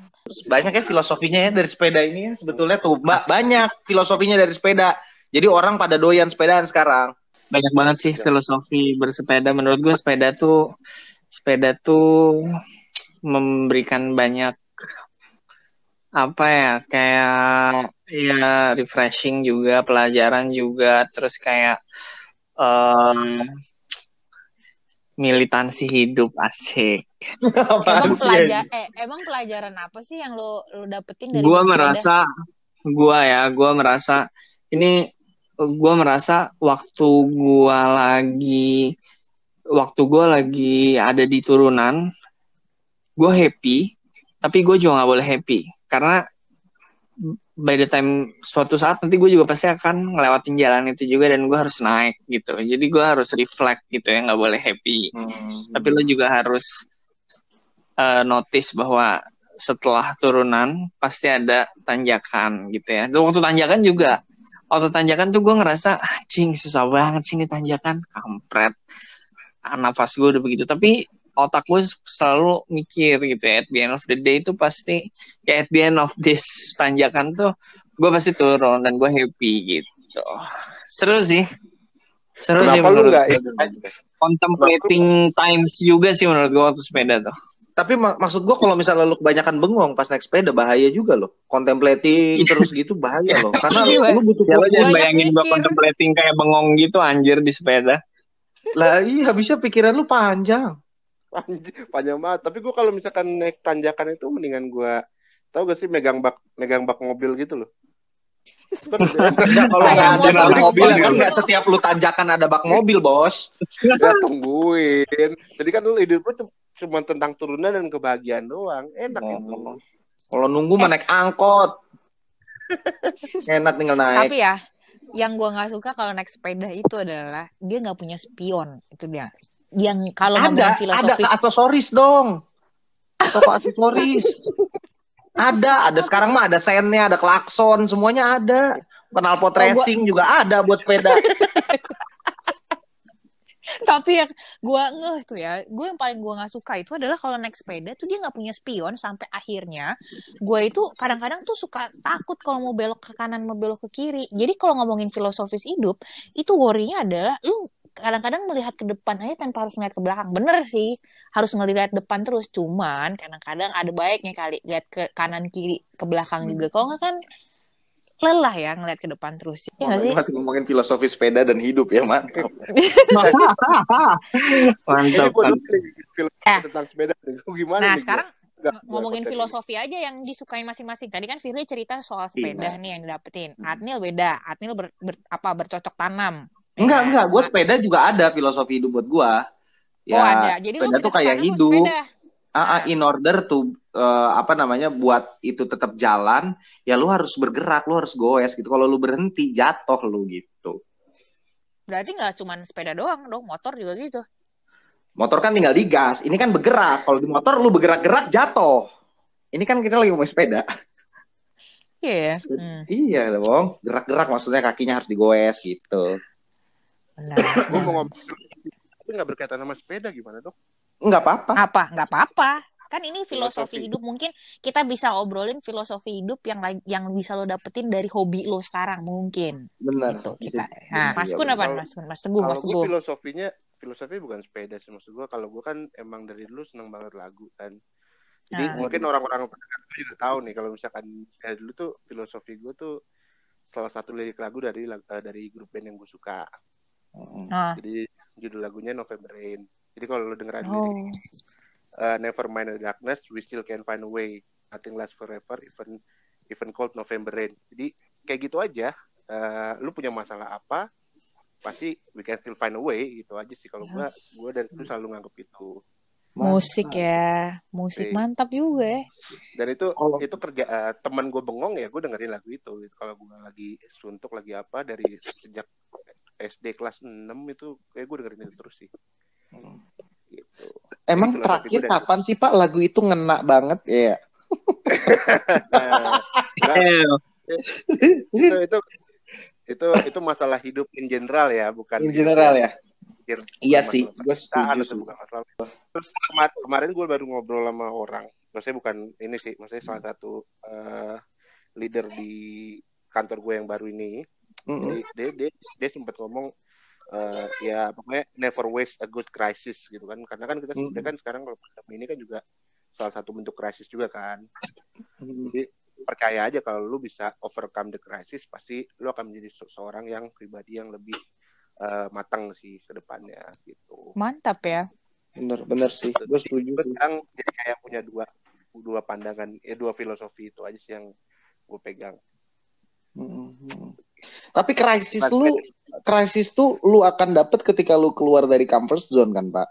Banyak ya filosofinya ya dari sepeda ini ya sebetulnya tuh ba- banyak filosofinya dari sepeda. Jadi orang pada doyan sepedaan sekarang. banyak banget sih filosofi bersepeda menurut gue sepeda tuh sepeda tuh memberikan banyak apa ya kayak ya refreshing juga pelajaran juga terus kayak em, militansi hidup asik. Emang pelajar eh emang pelajaran apa sih yang lo lo dapetin dari gua merasa gua ya gua merasa ini gua merasa waktu gua lagi waktu gua lagi ada di turunan gua happy tapi gue juga nggak boleh happy. Karena by the time suatu saat nanti gue juga pasti akan ngelewatin jalan itu juga dan gue harus naik gitu jadi gue harus reflect gitu ya nggak boleh happy Hmm. tapi lo juga harus eh, notice bahwa setelah turunan pasti ada tanjakan gitu ya. Dan waktu tanjakan juga, waktu tanjakan tuh gue ngerasa cing susah banget sih ini tanjakan, kampret. Ah, Nafas gue udah begitu, tapi otak gue selalu mikir gitu ya. At the end of the day itu pasti, ya at the end of this tanjakan tuh gue pasti turun dan gue happy gitu. Seru sih. Seru sih Kenapa lu menurut gue. Contemplating times juga sih menurut gue waktu sepeda tuh. Tapi mak- maksud gua kalau misalnya lu kebanyakan bengong pas naik sepeda bahaya juga loh. Contemplating terus gitu bahaya loh. [LAUGHS] Karena Iya, lu butuh Ya jangan bayangin gue contemplating kayak bengong gitu anjir di sepeda. lah iya habisnya pikiran lu panjang. Panjang banget. Tapi gue kalau misalkan naik tanjakan itu mendingan gue tau gak sih megang bak megang bak mobil gitu loh. [LAUGHS] Enggak kalau nggak ada motor bak mobil kan nggak setiap lu tanjakan ada bak mobil bos. ya tungguin. Jadi kan lu hidup lu cum- cuma tentang turunan dan kebahagiaan doang. Enak itu. Oh. Kalau nunggu mah naik angkot. [LAUGHS] Enak tinggal naik. Tapi ya, yang gua nggak suka kalau naik sepeda itu adalah dia nggak punya spion. Itu dia. Yang kalau ada ngomongin ada filosofis, aksesoris dong. Toko aksesoris. ada, ada sekarang mah ada sennya, ada klakson, semuanya ada. Knalpot Oh, gua- racing juga ada buat sepeda. [LAUGHS] tapi yang gua ngeh tuh ya, gue yang paling gua nggak suka itu adalah kalau naik sepeda tuh dia nggak punya spion sampai akhirnya gue itu kadang-kadang tuh suka takut kalau mau belok ke kanan mau belok ke kiri. Jadi kalau ngomongin filosofis hidup, itu worry-nya adalah lu kadang-kadang melihat ke depan aja tanpa harus melihat ke belakang. Bener sih, harus ngelihat depan terus. Cuman kadang-kadang ada baiknya kali lihat ke kanan kiri ke belakang juga. Kalau nggak kan lelah ya ngelihat ke depan terus. Iya nggak sih? Masih ngomongin filosofi sepeda dan hidup ya, mantap. [LAUGHS] Mantap. gue mantap. Eh. tentang sepeda. Gimana Nah nih sekarang ngomongin filosofi aja yang disukai masing-masing. Tadi kan Firly cerita soal sepeda nih yang didapetin. Adnil beda. Adnil ber, ber- apa bercocok tanam. Enggak, kan? enggak. Gue sepeda juga ada filosofi hidup buat gue. Ya, oh ada. Jadi lu sepeda tuh kayak hidup. Ah, ah, in order to eh, apa namanya buat itu tetap jalan, ya lu harus bergerak, lu harus goes gitu. Kalau lu berhenti, jatuh lu gitu. Berarti nggak cuma sepeda doang dong, motor juga gitu. Motor kan tinggal digas, ini kan bergerak. Kalau di motor lu bergerak-gerak jatuh. Ini kan kita lagi ngomong sepeda. Iya. ya? [LAUGHS] Hmm, Iya dong, gerak-gerak maksudnya kakinya harus digoes gitu. Benar. [COUGHS] Gue mau ngomong tapi nggak berkaitan sama sepeda gimana dok? Enggak apa-apa. apa? Nggak apa-apa. Kan ini filosofi, Filosofi. hidup mungkin kita bisa obrolin filosofi hidup yang yang bisa lo dapetin dari hobi lo sekarang mungkin. Benar. Gitu kita. Nah, iya, Mas Kun benar. apa? Mas Kun, Mas Teguh, Kalau Mas gue Teguh. filosofinya filosofi bukan sepeda sih maksud gue. Kalau gue kan emang dari dulu seneng banget lagu kan. Jadi Nah. mungkin orang-orang juga tahu nih kalau misalkan dari dulu tuh filosofi gue tuh salah satu lirik lagu dari eh, dari grup band yang gue suka. Mm. Nah. Jadi judul lagunya November Rain. Jadi kalau lo dengeran Oh. lirik uh, Never mind the darkness, we still can find a way. Nothing lasts forever, even even cold November rain. Jadi kayak gitu aja. Uh, lu punya masalah apa? Pasti we can still find a way gitu aja sih kalau gua gua dari dulu selalu nganggep itu. Musik ya, musik Oke. mantap juga ya. Dan itu Kalau- itu kerja uh, teman gue bengong ya gue dengerin lagu itu. Kalau gue lagi suntuk lagi apa dari sejak SD kelas 6 itu kayak gue dengerin itu terus sih. Gitu. Emang Jadi terakhir kapan sih Pak lagu itu ngena banget ya? Nah, [LAUGHS] nah, itu itu itu itu masalah hidup in general ya bukan In general ya. Iya sih, gue setuju. bukan masalah terus kema- kemarin gue baru ngobrol sama orang maksudnya bukan ini sih maksudnya salah satu eh, leader di kantor gue yang baru ini Jadi dia dia, dia sempat ngomong eh, ya pokoknya never waste a good crisis gitu kan karena kan kita sebenarnya kan sekarang kalau pandemi ini kan juga salah satu bentuk krisis juga kan Mm. jadi percaya aja kalau lu bisa overcome the crisis pasti lu akan menjadi se- seorang yang pribadi yang lebih eh, matang sih ke depannya gitu Mantap ya. Bener, bener sih. Gue setuju. sekarang jadi kayak punya dua dua pandangan ya dua filosofi itu aja sih yang gue pegang Mm-mm. Tapi krisis lu, krisis tuh lu akan dapet ketika lu keluar dari comfort zone kan, Pak?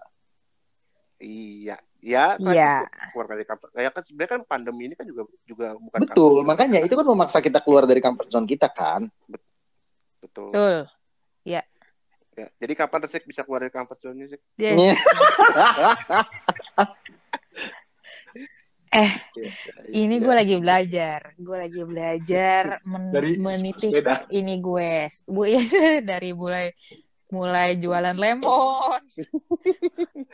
iya ya kan Iya. keluar dari comfort ya kan sebenarnya kan pandemi ini kan juga juga bukan Betul, makanya itu kan memaksa kita keluar dari comfort zone kita kan. betul Betul. ya. jadi kapan Resik bisa keluar dari comfort zone sih Yes. [LAUGHS] Eh, ini gue lagi belajar. Gue lagi belajar men- Dari menitik sepeda. ini gue. Bu [LAUGHS] dari mulai mulai jualan lemon.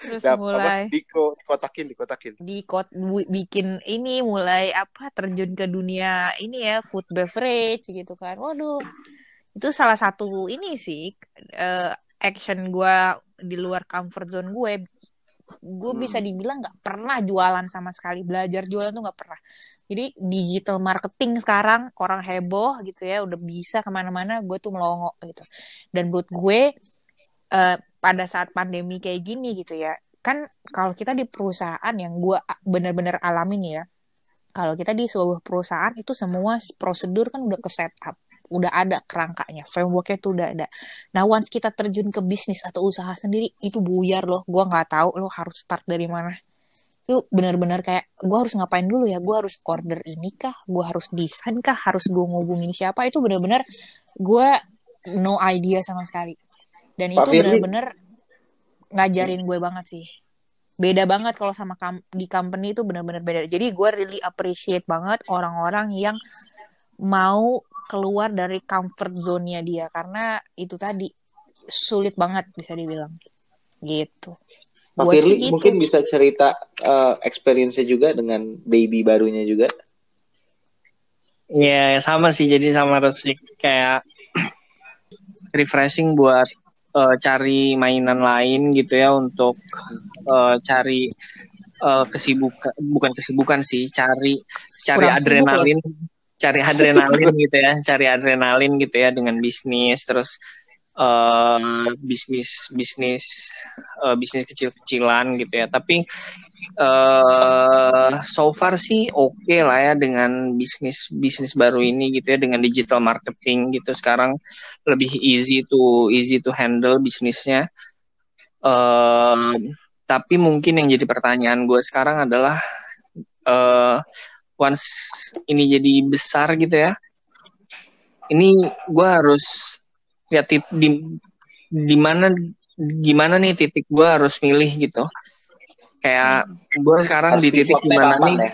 Terus Dap- mulai apa, diko dikotakin dikotakin di kot bu- bikin ini mulai apa terjun ke dunia ini ya food beverage gitu kan. Waduh. Itu salah satu ini sih eh, action gue di luar comfort zone gue. Gue Hmm. bisa dibilang nggak pernah jualan sama sekali. Belajar jualan tuh nggak pernah. Jadi digital marketing sekarang orang heboh gitu ya, udah bisa ke mana-mana. Gue tuh melongo gitu. Dan menurut gue eh, pada saat pandemi kayak gini gitu ya, kan kalau kita di perusahaan yang gue bener-bener alamin ya, kalau kita di sebuah perusahaan itu semua prosedur kan udah ke setup, udah ada kerangkanya, frameworknya tuh udah ada. Nah once kita terjun ke bisnis atau usaha sendiri itu buyar loh, gue nggak tahu lo harus start dari mana. Itu bener-bener kayak gue harus ngapain dulu ya, gue harus order ini kah, gue harus desain kah, harus gue ngubungin siapa itu bener-bener gue no idea sama sekali. Dan Pak itu Firly. bener-bener ngajarin gue banget sih beda banget kalau sama kam- di company itu benar-benar beda. Jadi gue really appreciate banget orang-orang yang mau keluar dari comfort zone-nya dia karena itu tadi sulit banget bisa dibilang gitu. Pak Firly gitu. mungkin bisa cerita eh, experience-nya juga dengan baby barunya juga. Iya, sama sih. Jadi sama Resik kayak [CLEARS THROAT] refreshing buat eh, cari mainan lain gitu ya untuk eh, cari eh, kesibukan, bukan kesibukan sih, cari cari Kurang sibuk adrenalin, cari adrenalin [LAUGHS] gitu ya, cari adrenalin gitu ya dengan bisnis, terus eh bisnis bisnis eh, bisnis kecil-kecilan gitu ya. Tapi eh so far sih oke lah ya dengan bisnis bisnis baru ini gitu ya dengan digital marketing gitu sekarang lebih easy to easy to handle bisnisnya. Eh tapi mungkin yang jadi pertanyaan gue sekarang adalah eh once ini jadi besar gitu ya, ini gue harus ya tit- di di mana gimana nih titik gue harus milih gitu. Kayak gue sekarang di titik kapan nih? ya?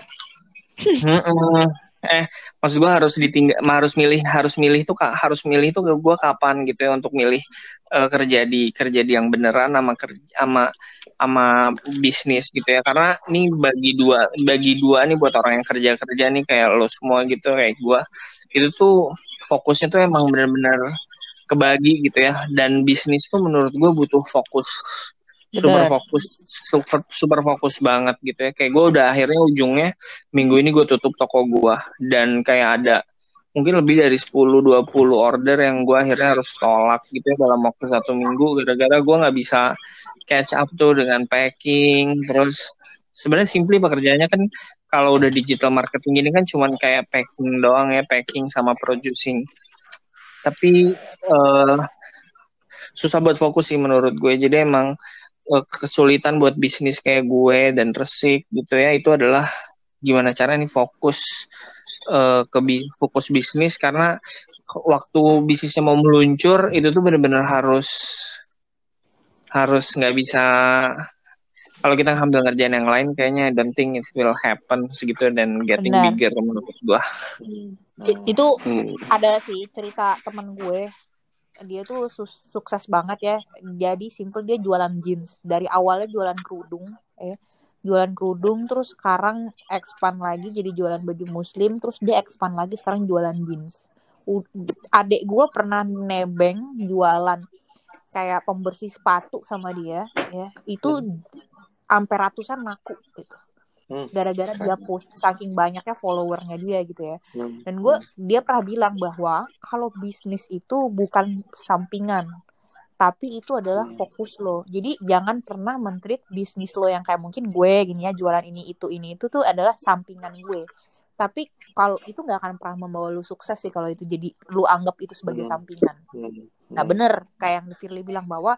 Eh maksud gue harus ditinggal harus milih harus milih tuh kak harus milih tuh gue kapan gitu ya untuk milih eh, kerja di kerja di yang beneran sama kerja sama sama bisnis gitu ya. Karena ini bagi dua bagi dua nih buat orang yang kerja kerja nih kayak lo semua gitu kayak gue itu tuh fokusnya tuh emang bener-bener kebagi gitu ya. Dan bisnis tuh menurut gue butuh fokus super fokus super super fokus banget gitu ya. Kayak gue udah akhirnya ujungnya minggu ini gue tutup toko gue dan kayak ada mungkin lebih dari 10-20 order yang gue akhirnya harus tolak gitu ya dalam waktu satu minggu. Gara-gara gue nggak bisa catch up tuh dengan packing. Terus sebenarnya simply pekerjaannya kan kalau udah digital marketing ini kan cuman kayak packing doang ya packing sama producing. Tapi eh, susah buat fokus sih menurut gue. Jadi emang kesulitan buat bisnis kayak gue dan resik gitu ya itu adalah gimana cara nih fokus eh, ke bi- fokus bisnis karena waktu bisnisnya mau meluncur itu tuh benar-benar harus harus nggak bisa kalau kita ngambil ngerjain yang lain kayaknya I don't think it will happen segitu dan getting Benar. bigger menurut gua. I- itu Hmm. ada sih cerita temen gue dia tuh su- sukses banget ya. Jadi simple dia jualan jeans. Dari awalnya jualan kerudung ya jualan kerudung terus sekarang expand lagi jadi jualan baju muslim terus dia expand lagi sekarang jualan jeans. U- adek gue pernah nebeng jualan kayak pembersih sepatu sama dia ya. Itu sampai ratusan laku gitu. Gara-gara dia post saking banyaknya followernya dia gitu ya Hmm. dan gue dia pernah bilang bahwa kalau bisnis itu bukan sampingan tapi itu adalah fokus lo jadi jangan pernah mentreat bisnis lo yang kayak mungkin gue gini ya jualan ini itu ini itu tuh adalah sampingan gue tapi kalau itu nggak akan pernah membawa lu sukses sih kalau itu jadi lu anggap itu sebagai Hmm. sampingan Hmm. Nah bener kayak yang Firly bilang bahwa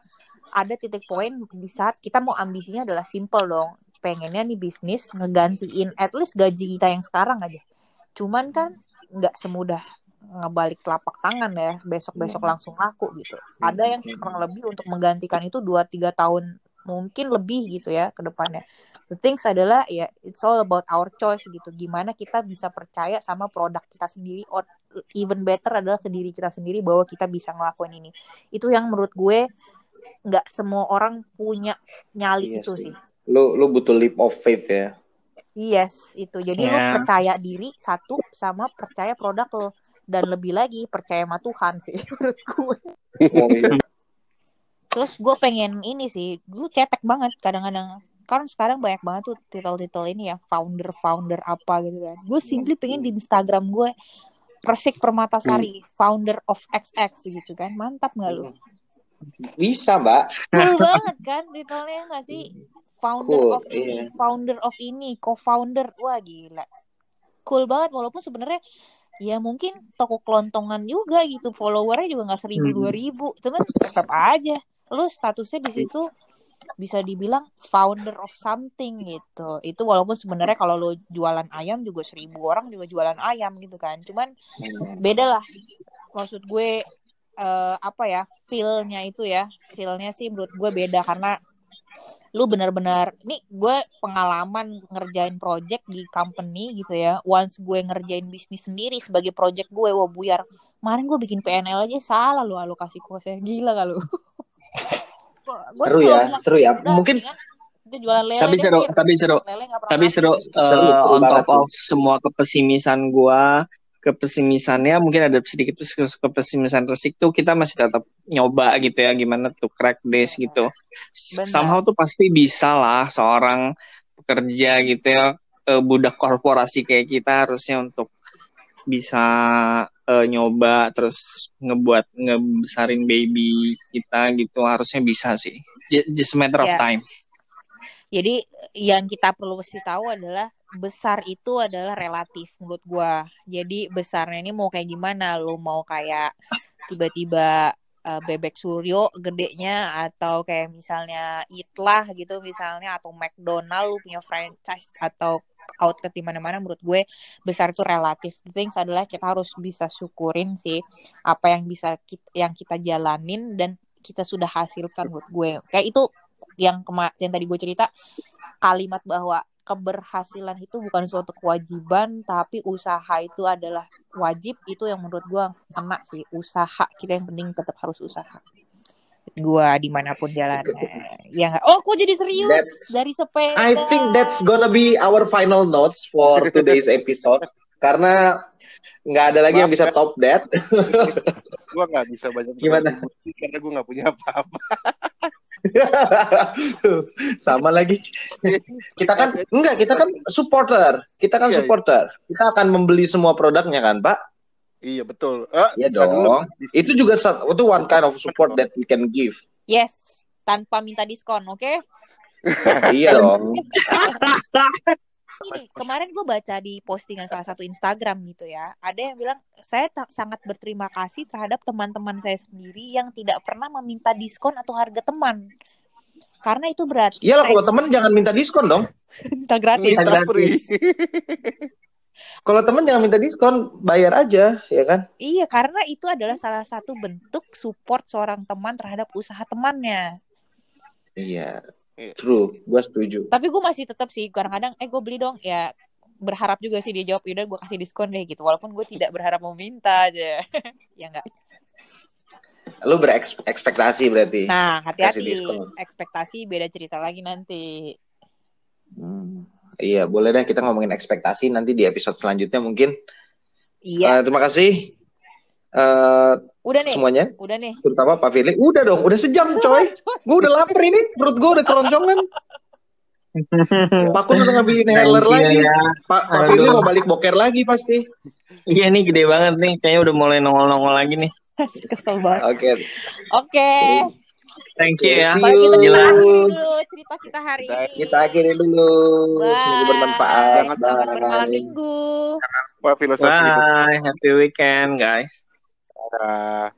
ada titik poin di saat kita mau ambisinya adalah simple dong. Pengennya nih bisnis ngegantiin at least gaji kita yang sekarang aja. Cuman kan nggak semudah ngebalik telapak tangan ya besok-besok langsung laku gitu. Ada yang kurang lebih untuk menggantikan itu 2-3 tahun mungkin lebih gitu ya ke depannya. The things adalah ya it's all about our choice gitu. Gimana kita bisa percaya sama produk kita sendiri or even better adalah ke diri kita sendiri bahwa kita bisa ngelakuin ini. Itu yang menurut gue nggak semua orang punya nyali Iya itu sih. sih. Lu lu butuh leap of faith ya. Yes, itu. Jadi lu Ya. percaya diri satu sama percaya produk lo dan lebih lagi percaya sama Tuhan sih [LAUGHS] menurut gue. Oh, iya. Terus gue pengen ini sih, gue cetek banget kadang-kadang. Kan sekarang banyak banget tuh titel-titel ini ya, founder-founder apa gitu kan. Gue simply pengen di Instagram gue Resik Permatasari, founder of XX gitu kan. Mantap nggak lu? Bisa, Mbak. Cool banget kan titelnya nggak sih? Founder Cool, of ini, iya. founder of ini, co-founder. Wah gila. Cool banget walaupun sebenarnya ya mungkin toko kelontongan juga gitu followernya juga nggak seribu Hmm. dua ribu cuman tetap aja lu statusnya di situ bisa dibilang founder of something gitu itu walaupun sebenarnya kalau lu jualan ayam juga seribu orang juga jualan ayam gitu kan cuman beda lah maksud gue eh, apa ya feelnya itu ya feelnya sih menurut gue beda karena lu benar-benar ini gue pengalaman ngerjain project di company gitu ya. Once gue ngerjain bisnis sendiri sebagai project gue wah buyar. Kemarin gue bikin PNL aja salah lu alokasi kosnya. Gila gak lu. [LAUGHS] Gua Seru ya, bilang, seru ya. "Udah, Mungkin jualan lele tapi seru Fir." tapi seru. Lele gak pernah tapi seru, Seru, eh, seru on top of semua kepesimisan gua kepesimisannya mungkin ada sedikit kepesimisan resik tuh kita masih tetap nyoba gitu ya gimana tuh crack this gitu Benar. somehow tuh pasti bisa lah seorang pekerja gitu ya eh, budak korporasi kayak kita harusnya untuk bisa eh, nyoba terus ngebuat ngebesarin baby kita gitu harusnya bisa sih just a matter of Ya. time Jadi yang kita perlu mesti tahu adalah besar itu adalah relatif menurut gua. Jadi besarnya ini mau kayak gimana? Lu mau kayak tiba-tiba eh, bebek suryo gedenya atau kayak misalnya Itlah gitu misalnya atau McDonald lu punya franchise atau outlet di mana-mana menurut gue besar itu relatif. The things adalah kita harus bisa syukurin sih apa yang bisa kita, yang kita jalanin dan kita sudah hasilkan menurut gue. Kayak itu yang kema yang tadi gue cerita kalimat bahwa keberhasilan itu bukan suatu kewajiban tapi usaha itu adalah wajib itu yang menurut gue kena sih usaha kita yang penting tetap harus usaha gue di mana pun jalannya [LAUGHS] ya nggak oh kok jadi serius That's- dari sepeda I think that's gonna be our final notes for [LAUGHS] today's episode. Karena nggak ada lagi yang bisa top that. Gua nggak bisa banyak [LAUGHS] Gimana? karena gue nggak punya apa-apa. [LAUGHS] Sama lagi. Kita kan enggak, kita kan supporter. Kita kan Iya, iya. supporter. Kita akan membeli semua produknya kan, Pak? Iya betul. Eh, Iya dulu. dong. Itu juga itu one kind of support that we can give. yes tanpa minta diskon oke iya dong. [LAUGHS] Kemarin gue baca di postingan salah satu Instagram gitu ya, ada yang bilang saya sangat berterima kasih terhadap teman-teman saya sendiri yang tidak pernah meminta diskon atau harga teman, karena itu berarti Iyalah kalau teman jangan minta diskon dong. [LAUGHS] minta gratis. Minta Gratis. [LAUGHS] Kalau teman jangan minta diskon, bayar aja, ya kan? Iya, karena itu adalah salah satu bentuk support seorang teman terhadap usaha temannya. Iya. Iya. True, gue setuju. Tapi gue masih tetap sih kadang-kadang, eh gue beli dong, ya berharap juga sih dia jawab, yaudah gue kasih diskon deh gitu, walaupun gue tidak berharap meminta aja, [LAUGHS] ya enggak. lu berekspektasi berarti. Nah, hati-hati. Ekspektasi beda cerita lagi nanti. Hmm. Iya, boleh deh kita ngomongin ekspektasi nanti di episode selanjutnya mungkin. Iya. Eh, terima kasih eh Udah nih. semuanya, Udah nih. terutama Pak Firly. Udah dong, udah sejam [LAUGHS] coy. Gue udah lapar ini, perut gue udah keroncongan. [LAUGHS] Pak Kun udah ngambilin heller lagi. ya. Pak Pak. Firly mau balik boker lagi pasti. Iya nih gede banget nih, kayaknya udah mulai nongol-nongol lagi nih. [LAUGHS] Kesel banget. Oke. Oke. Thank you ya. Kita akhiri dulu cerita kita hari Kita- ini. Kita akhiri dulu. Bye. Semoga bermanfaat. Jangan- Selamat bermalam Bye. minggu. Wah, filosofi. Bye, happy weekend guys. Ah.